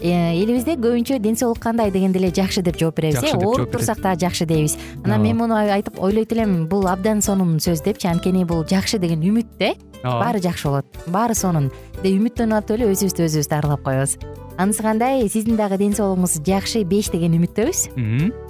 элибизде көбүнчө ден соолук кандай дегенде эле жакшы деп жооп беребиз э? ооруп турсак дагы жакшы дейбиз. Анан мен муну айтып ойлойт элем бул абдан сонун сөз депчи анткени бул жакшы деген үмүт да э ооба баары жакшы болот. Баары сонун. Деп үмүттөнүп атып эле өзүбүздү өзүбүз дарылап коебуз. Анысы кандай сиздин дагы ден соолугуңуз жакшы беш деген үмүттөбүз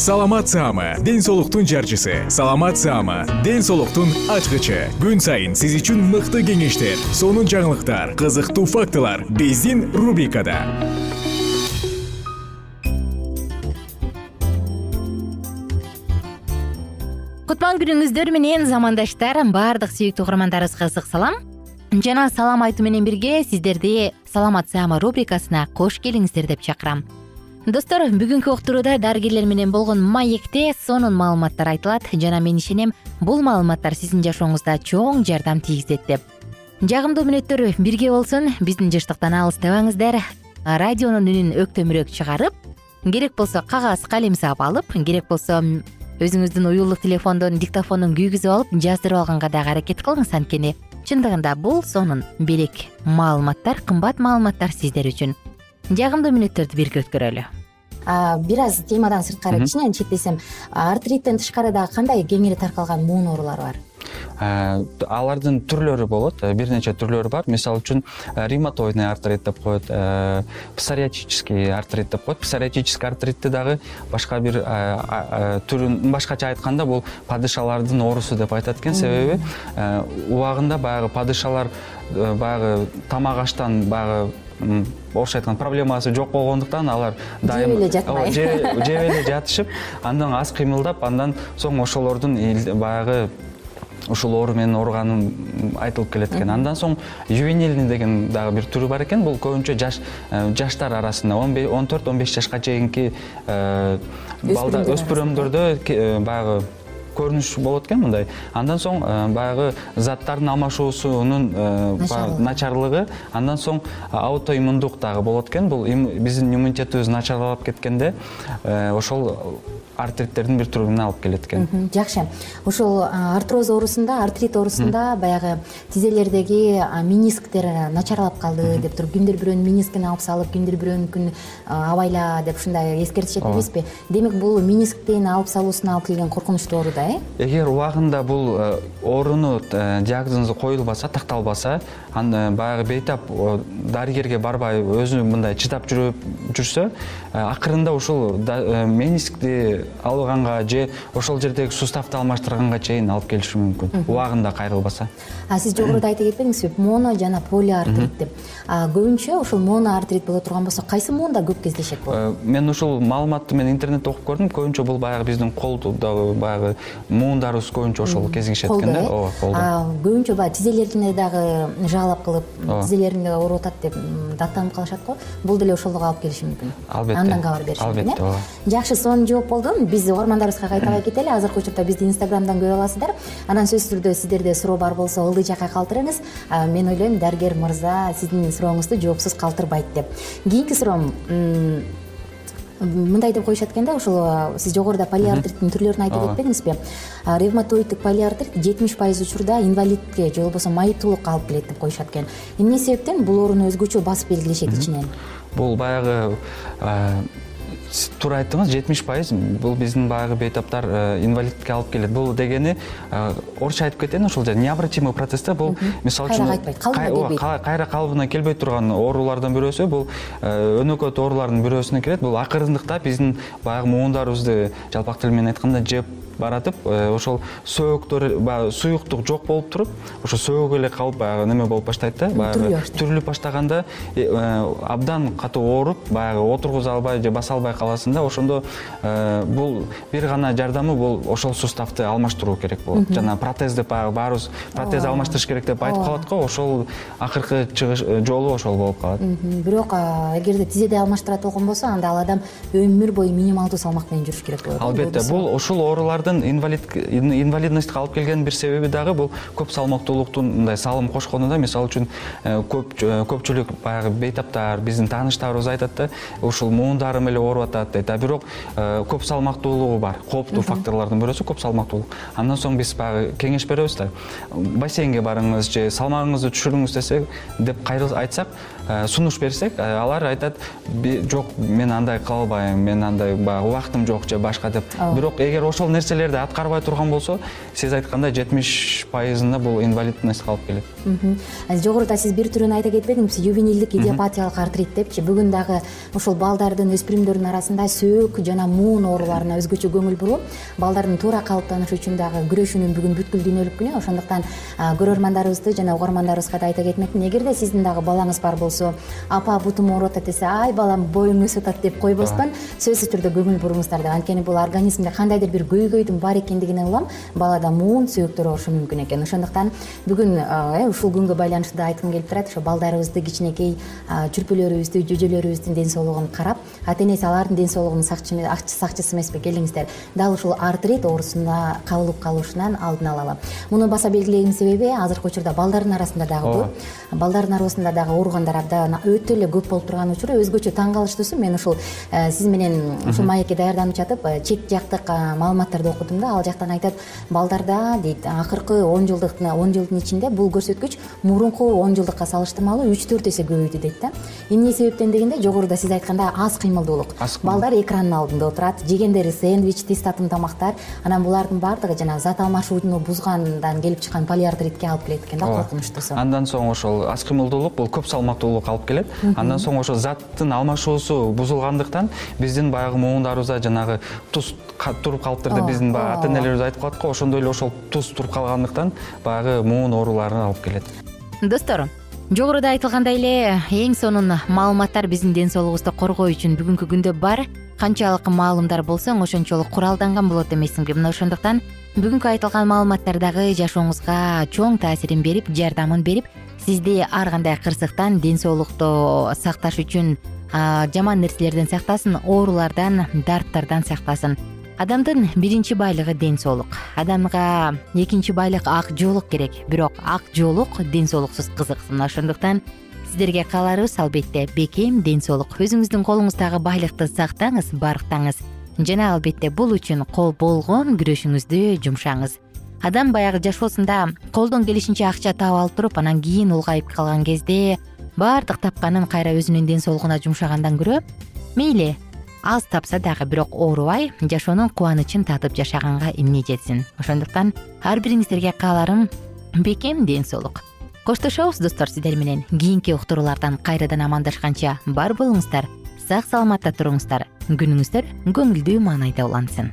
саламат саама ден соолуктун жарчысы. Саламат саама ден соолуктун ачкычы. Күн сайын сиз үчүн мыкты кеңештер сонун жаңылыктар кызыктуу фактылар биздин рубрикада. Кутман күнүңүздөр менен замандаштар баардык сүйүктүү угармандарыбызга ысык салам. Жана салам айтуу менен бирге сиздерди саламат саама рубрикасына кош келиңиздер деп чакырам достор бүгүнкү уктурууда дарыгерлер менен болгон маекте сонун маалыматтар айтылат. Жана мен ишенем бул маалыматтар сиздин жашооңузда чоң жардам тийгизет деп. Жагымдуу мүнөттөр бирге болсун. Биздин жыштыктан алыстабаңыздар радионун үнүн өктөмүрөөк чыгарып керек болсо кагаз калем саап алып керек болсо өзүңүздүн уюлдук телефондон диктофондун күйгүзүп алып жаздырып алганга дагы аракет кылыңыз. Анткени чындыгында бул сонун белек маалыматтар кымбат маалыматтар сиздер үчүн жагымдуу мүнөттөрдү бирге өткөрөлү бир аз темадан сырткары кичине четтесем артриттен тышкары дагы кандай кеңири таркалган муун оорулар бар? Алардын түрлөрү болот. Бир нече түрлөрү бар. Мисалы үчүн ревматоидный артрит деп коет псориатический артрит деп коет. Псориатический артритти дагы башка бир түрүн башкача айтканда бул падышалардын оорусу деп айтат экен. Себеби убагында баягы падышалар баягы тамак аштан баягы орусча айтканда проблемасы жок болгондуктан алар дайым жеп эле жатпай жеп эле жатышып андан аз кыймылдап андан соң ошолордун баягы ушул оору менен ооруганы айтылып келет экен. Андан соң ювенильный деген дагы бир түрү бар экен. Бул көбүнчө жаш э, жаштар арасында. Он төрт он беш жашка чейинки э, өспүрүмдөрдө э, баягы көрүнүш болот экен мындай. Андан соң э, баягы заттардын алмашуусунун э, начарлыгы. андан соң аутоиммундук дагы болот экен. Бул биздин иммунитетибиз начарлап кеткенде э, ошол артриттердин бир түрүнө алып келет экен. Жакшы. Ушул артроз оорусунда артрит оорусунда баягы тизелердеги минисктер начарлап калды деп туруп кимдир бирөөнүн минискин алып салып кимдир бирөөнүкүн абайла деп ушундай эскертишет эмеспи демек бул минисктин алып салуусуна алып келген коркунучтуу оору да э эгер убагында бул ооруну диагнозу коюлбаса такталбаса анда баягы бейтап дарыгерге барбай өзү мындай чыдап жүрүп жүрсө акырында ушул менискти алганга же ошол жердеги суставды алмаштырганга чейин алып келиши мүмкүн. Убагында кайрылбаса сиз жогоруда айта кетпедиңизби? Моно жана полиартрит деп. Көбүнчө ушул моноартрит боло турган болсо кайсы муунда көп кездешет бул э, мен ушул маалыматты мен интернетте окуп көрдүм. Көбүнчө бул баягы биздин колдогу баягы муундарыбыз көбүнчө ошол кезигишет экен да ооба колдо. Көбүнчө баягы тизелерине дагы жаалап кылып тизелеринде ооруп атат деп даттанып калышат го. Бул деле ошолго алып келиши мүмкүн. Албетте андан кабар бериши мүмкүн албетте ооба. Жакшы сонун жооп болду. Биз угармандарыбызга кайталай кетели. Азыркы учурда бизди инстаграмдан көрүп аласыздар. Анан сөзсүз түрдө сиздерде суроо бар болсо ылдый жакка калтырыңыз. Мен ойлойм дарыгер мырза сиздин сурооңузду жоопсуз калтырбайт деп. Кийинки суроом мындай деп коюшат экен да ушул сиз жогоруда полиартриттин түрлөрүн айтып кетпедиңизби ревматоидтик полиартрит жетимиш пайыз учурда инвалидке же болбосо майыптуулукка алып келет деп коюшат экен. Эмне себептен? Бул ооруну өзгөчө басып белгилешет ичинен. Бул баягы туура айттыңыз жетимиш пайыз. Бул биздин баягы бейтаптар э, инвалидке алып келет. Бул дегени э, орусча айтып кетейин ушул необратимый процесс да бул мисалы үчүн кайра кайтпайт калыбына келбейт кайра калыбына келбей турган оорулардан бирөөсү бул э, өнөкөт оорулардын бирөөсүнө кирет. Бул акырындыкта биздин баягы муундарыбызды жалпак тил менен айтканда жеп баратып э, ошол сөөктөр баягы суюктук жок болуп туруп ошо сөөгүп эле калып баягы неме болуп баштайт да баягы түрүлүп баштаганда э, абдан катуу ооруп баягы отургуза албай же баса албай каласың да ошондо э, бул бир гана жардамы бул ошол суставты алмаштыруу керек болот. Жана протез деп баягы баарыбыз протез алмаштырыш керек деп айтып калат го ошол акыркы чыгыш жолу ошол болуп калат. Бирок эгерде тизеде алмаштырат болгон болсо анда ал адам өмүр бою минималдуу салмак менен жүрүш керек болот албетте бул ушул ооруларды инвалид инвалидностько алып келгенин бир себеби дагы бул көп салмактуулуктун мындай салым кошкону да. Мисалы үчүн э, э, көпчүлүк баягы бейтаптар биздин тааныштарыбыз айтат да ушул муундарым эле ооруп атат дейт а бирок э, көп салмактуулугу бар. Кооптуу факторлордун бирөөсү көп салмактуулук. Андан соң биз баягы кеңеш беребиз да. Бассейнге барыңыз же салмагыңызды түшүрүңүз десек деп айтсак сунуш берсек алар айтат жок мен андай кыла албайм мен андай баягы убактым жок же башка деп бирок эгер ошол нерселер аткарбай турган болсо сиз айткандай жетимиш пайызында бул инвалидностько алып келет. Жогоруда сиз бир түрүн айта кетпедиңизби ювенилдик идиопатиялык артрит депчи. Бүгүн дагы ушул балдардын өспүрүмдөрдүн арасында сөөк жана муун ооруларына өзгөчө көңүл буруп балдардын туура калыптанышы үчүн дагы күрөшүүнүн бүгүн бүткүл дүйнөлүк күнү. Ошондуктан көрөрмандарыбызды жана угармандарыбызга да айта кетмекмин эгерде сиздин дагы балаңыз бар болсо апа бутум ооруп атат десе ай балам боюң өсүп атат деп койбостон сөзсүз түрдө көңүл буруңуздар деп анткени бул организмде кандайдыр бир көйгөй бар экендигине улам балада муун сөөктөр оорушу мүмкүн экен. Ошондуктан бүгүн э ушул күнгө байланыштуу да айткым келип турат ошо балдарыбызды кичинекей чүрпүлөрүбүздү жүжөлөрүбүздүн ден соолугун карап ата энеси алардын ден соолугунун сакчысы эмеспи келиңиздер. Дал ушул артрит оорусуна кабылып калышынан алдын алалы. Муну баса белгилегимдин себеби азыркы учурда балдардын арасында дагы көп балдардын арасында дагы ооругандар өтө эле көп болуп турган учуру өзгөчө таң калыштуусу мен ушул э, сиз менен ушул маекке даярданып жатып э, чет жактык маалыматтарды окудум да. Ал жактан айтат балдарда дейт акыркы он жылдык он жылдын ичинде бул көрсөткүч мурунку он жылдыкка салыштырмалуу үч төрт эсе көбөйдү дейт да. Эмне себептен дегенде жогоруда сиз айткандай аз кыймылдуулук. Балдар экрандын алдында отурат жегендери сэндвич тез татым тамактар анан булардын баардыгы жанагы зат алмашууну бузгандан келип чыккан полиартритке алып келет экен да коркунучтуусу андан соң ошол аз кыймылдуулук бул көп алып келет. Андан соң ошол заттын алмашуусу бузулгандыктан биздин баягы муундарыбызда жанагы туз туруп калыптыр деп биздин баягы ата энелерибиз айтып калат го ошондой эле ошол туз туруп калгандыктан баягы муун ооруларына алып келет. Достор жогоруда айтылгандай эле эң сонун маалыматтар биздин ден соолугубузду коргоо үчүн бүгүнкү күндө бар. Канчалык маалымдар болсоң ошончолук куралданган болот эмессиңби мына ошондуктан бүгүнкү айтылган маалыматтар дагы жашооңузга чоң таасирин берип жардамын берип сизди ар кандай кырсыктан ден соолукту сакташ үчүн жаман нерселерден сактасын оорулардан дарттардан сактасын. Адамдын биринчи байлыгы ден соолук адамга экинчи байлык ак жоолук керек. Бирок ак жоолук ден соолуксуз кызыксыз мына ошондуктан сиздерге кааларыбыз албетте бекем ден соолук өзүңүздүн колуңуздагы байлыкты сактаңыз барктаңыз. Жана албетте бул үчүн болгон күрөшүңүздү жумшаңыз адам баягы жашоосунда колдон келишинче акча таап алып туруп анан кийин улгайып калган кезде баардык тапканын кайра өзүнүн ден соолугуна жумшагандан көрө мейли аз тапса дагы бирок оорубай жашоонун кубанычын татып жашаганга эмне жетсин? Ошондуктан ар бириңиздерге кааларым бекем ден соолук. Коштошобуз достор сиздер менен. Кийинки уктуруулардан кайрадан амандашканча бар болуңуздар сак саламатта туруңуздар. Күнүңүздөр көңүлдүү маанайда улансын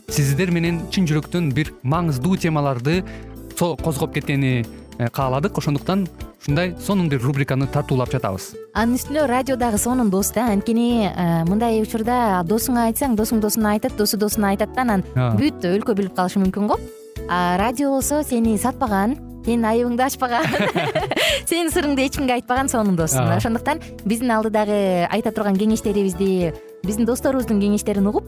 сиздер менен чын жүрөктөн бир маңыздуу темаларды козгоп кеткени э, кааладык. Ошондуктан ушундай сонун бир рубриканы тартуулап жатабыз. Анын үстүнө радио дагы сонун дос да. Анткени э, мындай учурда досуңа айтсаң досуң досуна айтат досу досуна айтат да. Анан бүт өлкө билип калышы мүмкүн го. А радио болсо сени сатпаган сенин айыбыңды ачпаган сенин сырыңды эч кимге айтпаган сонун дос ошондуктан биздин алдыдагы айта турган кеңештерибизди биздин досторубуздун кеңештерин угуп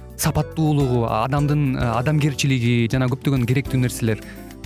сапаттуулугу адамдын э, адамгерчилиги жана көптөгөн керектүү нерселер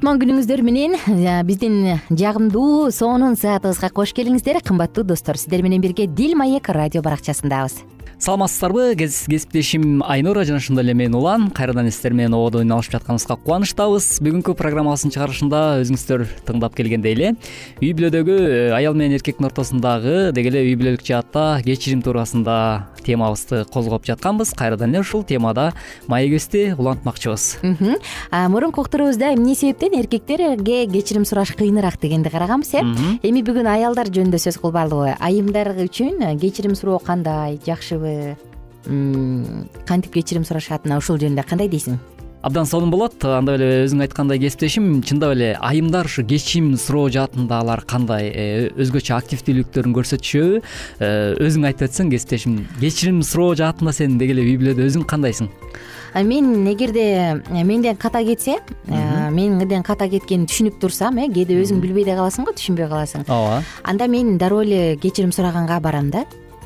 кутман күнүңүздөр менен э, биздин жагымдуу сонун саатыбызга кош келиңиздер кымбаттуу достор. Сиздер менен бирге дил маек радио баракчасындабыз саламатсыздарбы? Кесиптешим айнура жана ошондой эле мен улан. Кайрадан сиздер менен ободо үн алышып жатканыбызга кубанычтабыз. Бүгүнкү программабыздын чыгарылышында өзүңүздөр тыңдап келгендей эле үй бүлөдөгү э, аял менен эркектин ортосундагы деги эле үй бүлөлүк жаатта кечирим туурасында темабызды козгоп жатканбыз. Кайрадан эле ушул темада маегибизди улантмакчыбыз. Мурунку уктуруубузда эмне себептен эркектерге кечирим сураш кыйыныраак дегенди караганбыз э? Эми бүгүн аялдар жөнүндө сөз кылбайлыбы айымдар үчүн кечирим суроо кандай жакшыбы кантип кечирим сурашат мына ушул жөнүндө кандай дейсиң? Абдан сонун болот. Андап эле өзүң айткандай кесиптешим. Чындап эле айымдар ушу кечирим суроо жаатында алар кандай э, өзгөчө активдүүлүктөрүн көрсөтүшөбү э, өзүң айтып өтсөң кесиптешим. Кечирим суроо жаатында сен деги эле үй бүлөдө өзүң кандайсың? Мен эгерде э, менден ката кетсе менден ката кеткени түшүнүп турсам э кээде өзүң билбей да каласың го түшүнбөй каласың. Ооба. Анда мен дароо эле кечирим сураганга барам да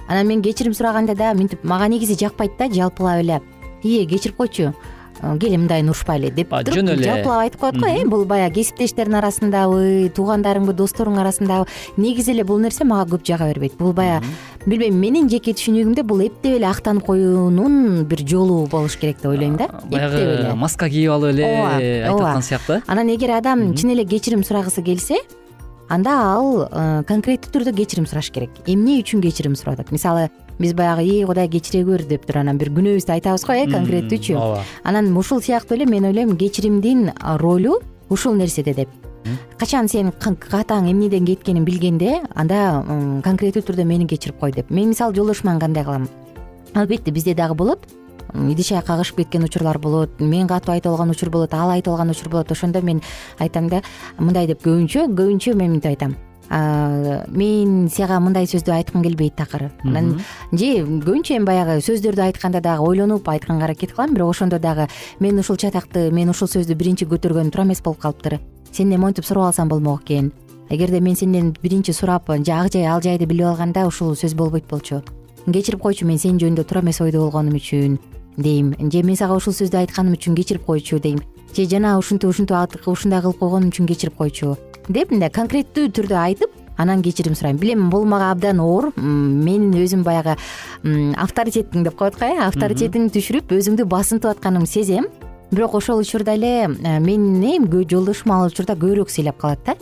анан мен кечирим сураганда да мынтип мага негизи жакпайт да жалпылап эле. Ие кечирип койчу. Э, кел мындайын урушпайлы деп жөн эле. жалпылап айтып коет го э бул баягы кесиптештердин арасындабы туугандарыңбы досторуң арасындабы негизи эле бул нерсе мага көп жага бербейт. Бул баягы билбейм менин жеке түшүнүгүмдө бул эптеп эле актанып коюунун бир жолу болуш керек деп ойлойм да. Баягы эле. маска кийип алып эле айтып аткан сыяктуу. Анан эгер адам чын эле кечирим сурагысы келсе анда ал э, конкреттүү түрдө кечирим сураш керек. Эмне үчүн кечирим сурап атат мисалы биз баягы эй кудай кечире көр деп туруп анан бир күнөөбүздү айтабыз го э конкреттүүчү ооба. Анан ушул сыяктуу эле мен ойлойм кечиримдин ролу ушул нерседе деп. Качан сен катаң эмнеден кеткенин билгенде анда конкреттүү түрдө мени кечирип кой деп. Мен мисалы жолдошуман кандай кылам? Албетте бизде дагы болот идише кагышып кеткен учурлар болот мен катуу айта алган учур болот ал айта алган учур болот. Ошондо мен айтам да мындай деп көбүнчө көбүнчө мен мынтип айтам. Мен сага мындай сөздү айткым келбейт такыр. Анан же көбүнчө эми баягы сөздөрдү айтканда дагы ойлонуп айтканга аракет кылам бирок ошондо дагы мен ушул чатакты мен ушул сөздү биринчи көтөргөнүм туура эмес болуп калыптыр. Сенден монтип сурап алсам болмок экен. Эгерде мен сенден биринчи сурап ак жай ал жайды билип алганда ушул сөз болбойт болчу. Кечирип койчу мен сен жөнүндө туура эмес ойдо болгонум үчүн дейм. Же мен сага ушул сөздү айтканым үчүн кечирип койчу дейм. Же жана ушинтип ушинтип ушундай кылып койгонум үчүн кечирип койчу. Деп мындай конкреттүү түрдө айтып анан кечирим сурайм. Билем бул мага абдан оор. Мен өзүм баягы авторитетиң деп коет го э? Авторитетиңди түшүрүп өзүңдү басынтып атканымды сезем. Бирок ошол учурда эле менин жолдошум ал учурда көбүрөөк сыйлап калат да.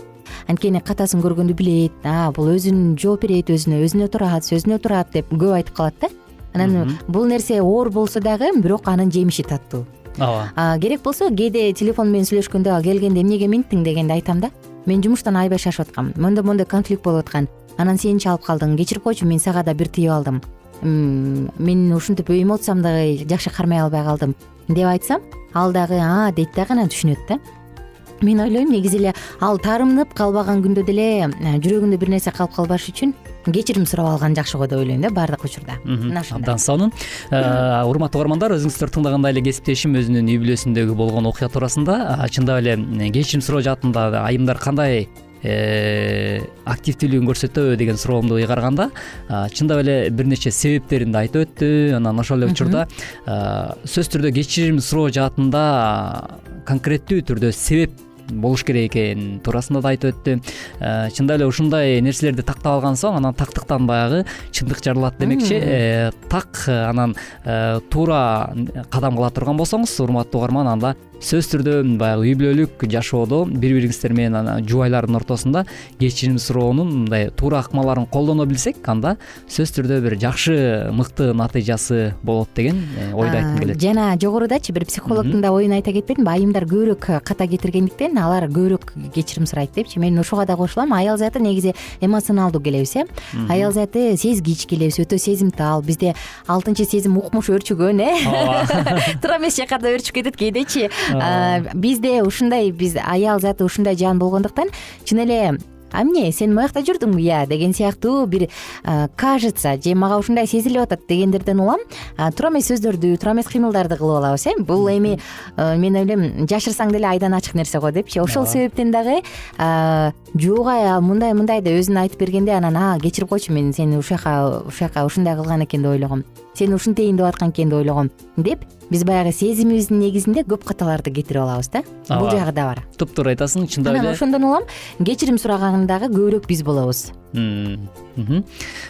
Анткени катасын көргөндү билет бул өзүн жооп берет өзүнө өзүнө турат сөзүнө турат деп көп айтып калат да анан бул нерсе оор болсо дагы бирок анын жемиши таттуу. Ооба. Керек болсо кээде телефон менен сүйлөшкөндө келгенде эмнеге минттиң дегенде айтам да. Мен жумуштан аябай шашып аткам. Мондой мондой конфликт болуп аткан. Анан сен чалып калдың кечирип койчу мен сага да бир тийип алдым. Мен ушинтип эмоциямды жакшы кармай албай калдым деп айтсам ал дагы а дейт дагы анан түшүнөт да мен ойлойм негизи эле ал таарынып калбаган күндө деле э, жүрөгүндө бир нерсе калып калбаш үчүн кечирим сурап алган жакшы го деп ойлойм да баардык учурда. Мына ошондой абдан сонун э, урматтуу угармандар өзүңүздөр тыңдагандай эле кесиптешим өзүнүн үй бүлөсүндөгү болгон окуя туурасында чындап эле кечирим суроо жаатында айымдар кандай э, активдүүлүгүн көрсөтөбү деген суроомду ыйгарганда чындап эле бир нече себептерин да айтып өттү. Анан ошол эле учурда сөзсүз түрдө кечирим суроо жаатында конкреттүү түрдө себеп болуш керек экен туурасында да айтып өттү. Э, чындап эле ушундай нерселерди тактап алган соң анан тактыктан баягы чындык жаралат демекчи. Э, так анан э, туура кадам кыла турган болсоңуз урматтуу угарман анда сөзсүз түрдө баягы үй бүлөлүк жашоодо бири бириңиздер менен анан жубайлардын ортосунда кечирим суроонун мындай туура ыкмаларын колдоно билсек анда сөзсүз түрдө бир жакшы мыкты натыйжасы болот деген ойду айткым келет. Жана жогорудачы бир психологдун да оюн айта кетпедимби айымдар көбүрөөк ката кетиргендиктен алар көбүрөөк кечирим сурайт депчи. Мен ошого да кошулам. Аял заты негизи эмоционалдуу келебиз э. Аял заты сезгич келебиз өтө сезимтал. Бизде алтынчы сезим укмуш өөрчүгөн э. Туура эмес жаккарда өөрчүп кетет кээдечи бизде ушундай биз аял заты ушундай жан болгондуктан чын эле а эмне сен моякта жүрдүңбү? Ыя деген сыяктуу бир кажется же мага ушундай сезилип атат дегендерден улам. Туура эмес сөздөрдү туура эмес кыймылдарды кылып алабыз э. Бул эми мен ойлойм жашырсаң деле айдан ачык нерсе го депчи ошол себептен дагы жок ай мындай мындай деп өзүн айтып бергенде анан а кечирип койчу мен сени ушул жака ушул жака ушундай кылган экен деп ойлогом. Сени ушинтейин деп аткан экен деп ойлогом деп биз баягы сезимибиздин негизинде көп каталарды кетирип алабыз да. Бул жагы да бар. Туптуура айтасың чындап эле? анан ошондон улам кечирим сураган дагы көбүрөөк биз болобуз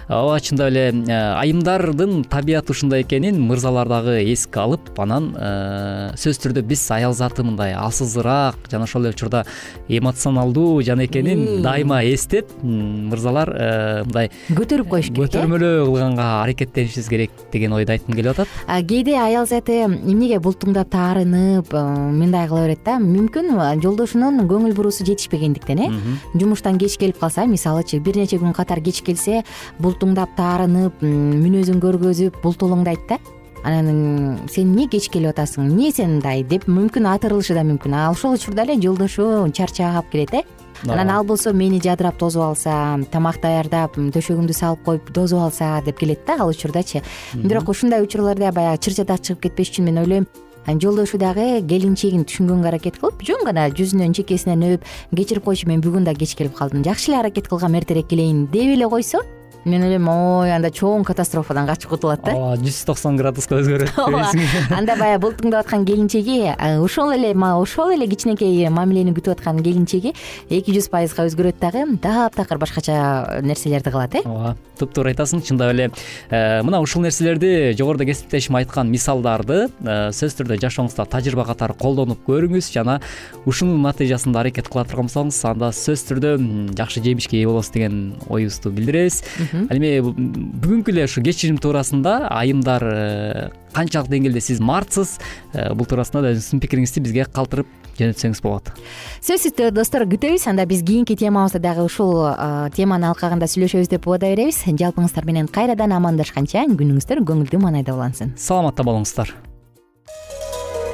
ооба чындап эле э, айымдардын табияты ушундай экенин мырзалар дагы эске алып анан э, сөзсүз түрдө биз аял заты мындай алсызыраак жана ошол эле учурда эмоционалдуу жан экенин дайыма эстеп мырзалар э, мындай көтөрүп коюш керек көтөрмөлөө кылганга аракеттенишибиз керек деген ойду айткым келип атат. Кээде аял заты эмнеге бултуңдап таарынып мындай кыла берет да? Мүмкүн жолдошунун көңүл буруусу жетишпегендиктен э? Жумуштан кеч келип калса мисалычы бир нече күн катар кеч келсе бултуңдап таарынып мүнөзүн көргөзүп бултулуңдайт да. Анан сен эмне кеч келип атасың? Эмне сен мындай деп мүмкүн атырылышы да мүмкүн. А ошол учурда эле жолдошу чарчап келет э? Анан ал болсо мени жадырап тосуп алса тамак даярдап төшөгүмдү салып коюп тосуп алса деп келет да ал учурдачы. Бирок ушундай учурларда баягы чыр чыгып кетпеш үчүн мен ойлойм жолдошу дагы келинчегин түшүнгөнгө аракет кылып жөн гана жүзүнөн чекесинен өп кечирип койчу мен бүгүн да кеч келип калдым. Жакшы эле аракет кылгам эртерээк келейин деп эле койсо мен ойлойм ой анда чоң катастрофадан качып кутулат да. Ооба жүз токсон градуска өзгөрөт ооба анда баягы бултуңдап аткан келинчеги ошол эле ошол эле кичинекей мамилени күтүп аткан келинчеги эки жүз пайызга өзгөрөт дагы таптакыр башкача нерселерди кылат э? Ооба туптуура айтасың чындап эле э, мына ушул нерселерди жогоруда кесиптешим айткан мисалдарды э, сөзсүз түрдө жашооңузда тажрыйба катары колдонуп көрүңүз жана ушунун натыйжасында аракет кыла турган болсоңуз анда сөзсүз түрдө жакшы жемишке ээ болосуз деген оюбузду билдиребиз ал эми бүгүнкү эле ушу кечирим туурасында айымдар э, канчалык деңгээлде сиз мартсыз э, бул туурасында да өзүңүздүн пикириңизди бизге калтырып жөнөтсөңүз болот. Сөзсүз түрдө достор күтөбүз. Анда биз кийинки темабызды дагы ушул э, теманын алкагында сүйлөшөбүз деп убада беребиз. Жалпыңыздар менен кайрадан амандашканча күнүңүздөр көңүлдүү маанайда улансын. Саламатта болуңуздар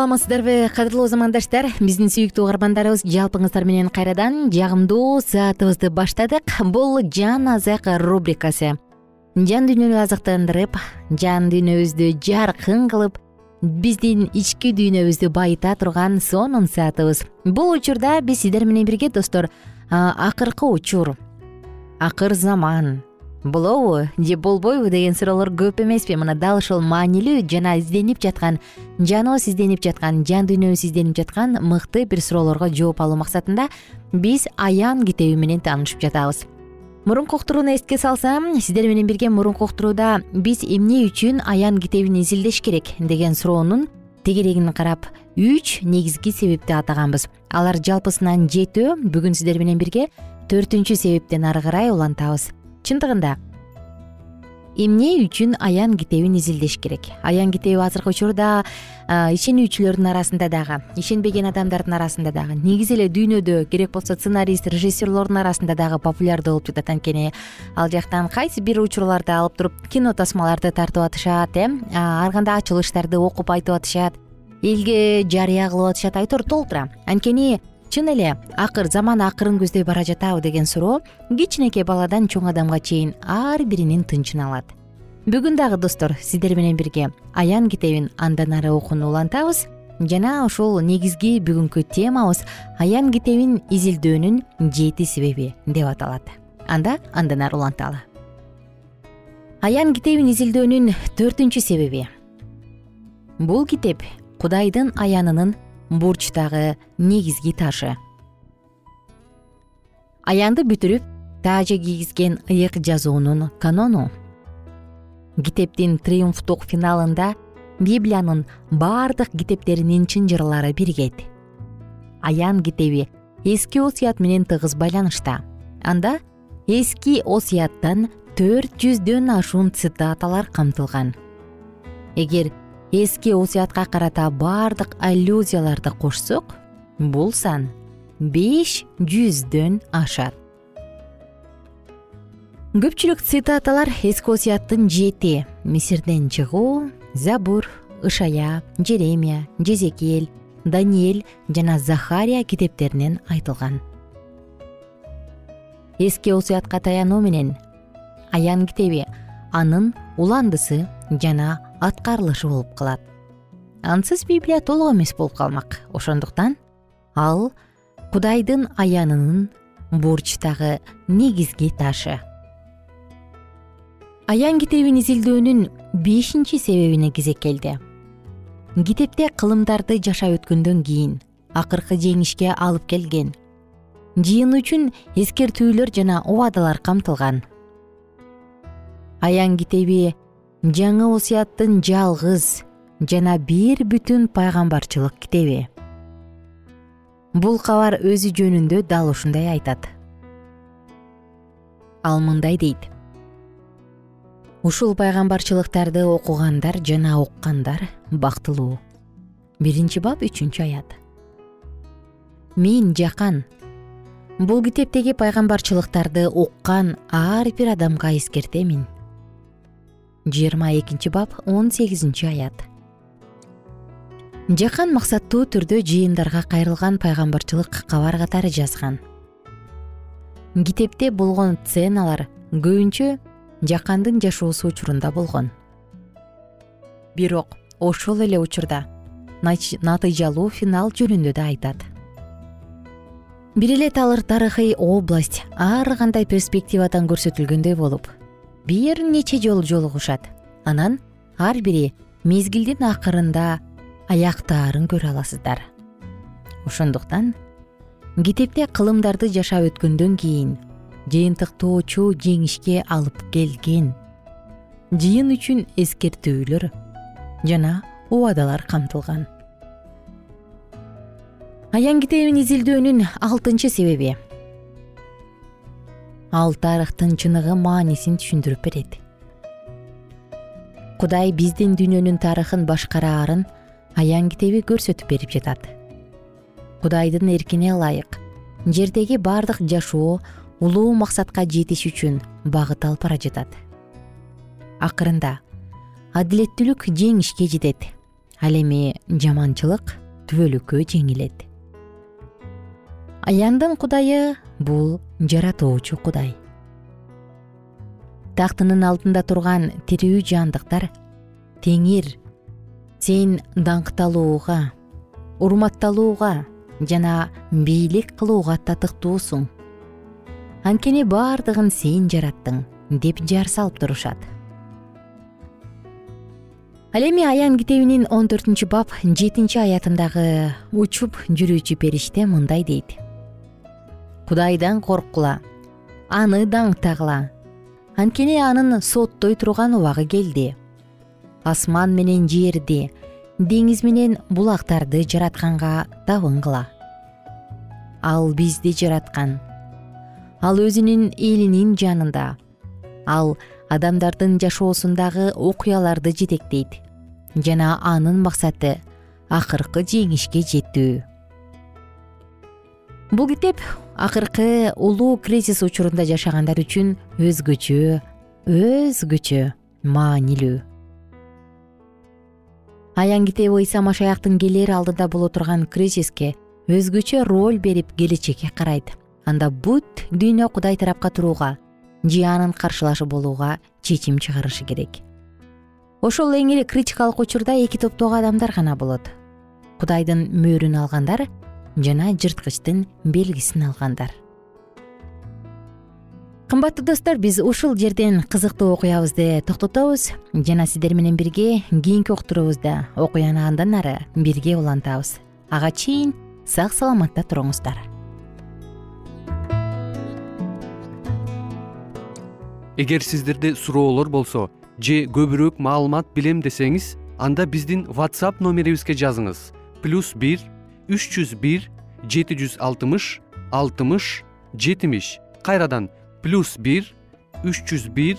саламатсыздарбы кадырлуу замандаштар биздин сүйүктүү угармандарыбыз жалпыңыздар менен кайрадан жагымдуу саатыбызды баштадык. Бул жан азык рубрикасы. Жан дүйнөнү азыктандырып жан дүйнөбүздү жаркын кылып биздин ички дүйнөбүздү байыта турган сонун саатыбыз. Бул учурда биз сиздер менен бирге достор акыркы учур. Акыр заман болобу же болбойбу деген суроолор көп эмеспи. Мына дал ушул маанилүү жана изденип жаткан жаныбыз изденип жаткан жан дүйнөбүз изденип жаткан мыкты бир суроолорго жооп алуу максатында биз аян китеби менен таанышып жатабыз. Мурунку уктурууну эске салсам сиздер менен бирге мурунку уктурууда биз эмне үчүн аян китебин изилдеш керек? деген суроонун тегерегин карап үч негизги себепти атаганбыз. Алар жалпысынан жетөө бүгүн сиздер менен бирге төртүнчү себептен ары карай улантабыз чындыгында. Эмне үчүн аян китебин изилдеш керек? Аян китеби азыркы учурда ишенүүчүлөрдүн арасында дагы ишенбеген адамдардын арасында дагы негизи эле дүйнөдө керек болсо сценарист режиссерлордун арасында дагы популярдуу болуп жатат анткени ал жактан кайсы бир учурларды алып туруп кино тасмаларды тартып атышат э? Ар кандай ачылыштарды окуп айтып атышат? Элге жарыя кылып атышат? Айтор толтура. Анткени чын эле акыр заман акырын көздөй бара жатабы деген суроо кичинекей баладан чоң адамга чейин ар биринин тынчын алат. Бүгүн дагы достор сиздер менен бирге аян китебин андан ары окууну улантабыз. Жана ушул негизги бүгүнкү темабыз аян китебин изилдөөнүн жети себеби деп аталат. Анда андан ары уланталы. Аян китебин изилдөөнүн төртүнчү себеби. Бул китеп кудайдын аянынын бурчтагы негизги ташы. Аянды бүтүрүп таажы кийгизген ыйык жазуунун канону. Китептин триумфтук финалында библиянын баардык китептеринин чынжырлары биригет. Аян китеби эски осуят менен тыгыз байланышта. Анда эски осуяттан төрт жүздөн ашуун цитаталар камтылган. Эгер эски осуятка карата баардык аллюзияларды кошсок бул сан беш жүздөн ашат. Көпчүлүк цитаталар эски осуяттын жети. Мисирден чыгуу забур ышая жеремия жезекел даниэль жана захария китептеринен айтылган. Эски осуятка таянуу менен аян китеби анын уландысы жана аткарылышы болуп калат. Ансыз библия толук эмес болуп калмак. Ошондуктан ал кудайдын аянынын бурчтагы негизги ташы. Аян китебин изилдөөнүн бешинчи себебине кезек келди. Китепте кылымдарды жашап өткөндөн кийин акыркы жеңишке алып келген жыйын үчүн эскертүүлөр жана убадалар камтылган. Аян китеби жаңы осуяттын жалгыз жана бир бүтүн пайгамбарчылык китеби. Бул кабар өзү жөнүндө дал ушундай айтат. Ал мындай дейт. Ушул пайгамбарчылыктарды окугандар жана уккандар бактылуу. Биринчи бап үчүнчү аят. Мен жакан. Бул китептеги пайгамбарчылыктарды уккан ар бир адамга эскертемин жыйырма экинчи бап он сегизинчи аят. Жакан максаттуу түрдө жыйындарга кайрылган пайгамбарчылык кабар катары жазган. Китепте болгон сценалар көбүнчө жакандын жашоосу учурунда болгон. Бирок ошол эле учурда натыйжалуу финал жөнүндө да айтат. Бир эле тарыхый область ар кандай перспективадан көрсөтүлгөндөй болуп бир нече жолу жолугушат. Анан ар бири мезгилдин акырында аяктаарын көрө аласыздар. Ошондуктан китепте кылымдарды жашап өткөндөн кийин жыйынтыктоочу жеңишке алып келген жыйын үчүн эскертүүлөр жана убадалар камтылган. Аян китебин изилдөөнүн алтынчы себеби ал тарыхтын чыныгы маанисин түшүндүрүп берет. Кудай биздин дүйнөнүн тарыхын башкараарын аян китеби көрсөтүп берип жатат. Кудайдын эркине ылайык жердеги баардык жашоо улуу максатка жетиш үчүн багыт алып бара жатат. Акырында адилеттүүлүк жеңишке жетет ал эми жаманчылык түбөлүккө жеңилет аяндын кудайы бул жаратуучу кудай. Тактынын алдында турган тирүү жандыктар теңир сен даңкталууга урматталууга жана бийлик кылууга татыктуусуң. Анткени баардыгын сен жараттың деп жар салып турушат. Ал эми аян китебинин он төртүнчү бап жетинчи аятындагы учуп жүрүүчү периште мындай дейт кудайдан корккула аны даңктагыла. Анткени анын соттой турган убагы келди. Асман менен жерди деңиз менен булактарды жаратканга табынгыла ал бизди жараткан. Ал өзүнүн элинин жанында. Ал адамдардын жашоосундагы окуяларды жетектейт. Жана анын максаты акыркы жеңишке жетүү бул китеп акыркы улуу кризис учурунда жашагандар үчүн өзгөчө өзгөчө маанилүү. Аян китеби ыйса машаяктын келери алдыда боло турган кризиске өзгөчө роль берип келечекке карайт. Анда бүт дүйнө кудай тарапка турууга же анын каршылашы болууга чечим чыгарышы керек. Ошол эң эле критикалык учурда эки топтогу адамдар гана болот. Кудайдын мөөрүн алгандар жана жырткычтын белгисин алгандар. Кымбаттуу достор биз ушул жерден кызыктуу окуябызды токтотобуз жана сиздер менен бирге кийинки уктуруубузда окуяны андан ары бирге улантабыз. Ага чейин сак саламатта туруңуздар. Эгер сиздерде суроолор болсо же көбүрөөк маалымат билем десеңиз анда биздин whatsapp номерибизге жазыңыз. Плюс бир үч жүз бир жети жүз алтымыш алтымыш жетимиш. Кайрадан плюс бир үч жүз бир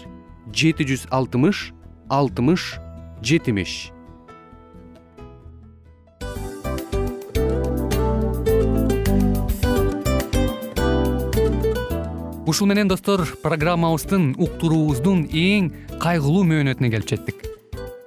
жети жүз алтымыш алтымыш жетимиш. Ушул менен достор программабыздын уктуруубуздун эң кайгылуу мөөнөтүнө келип жеттик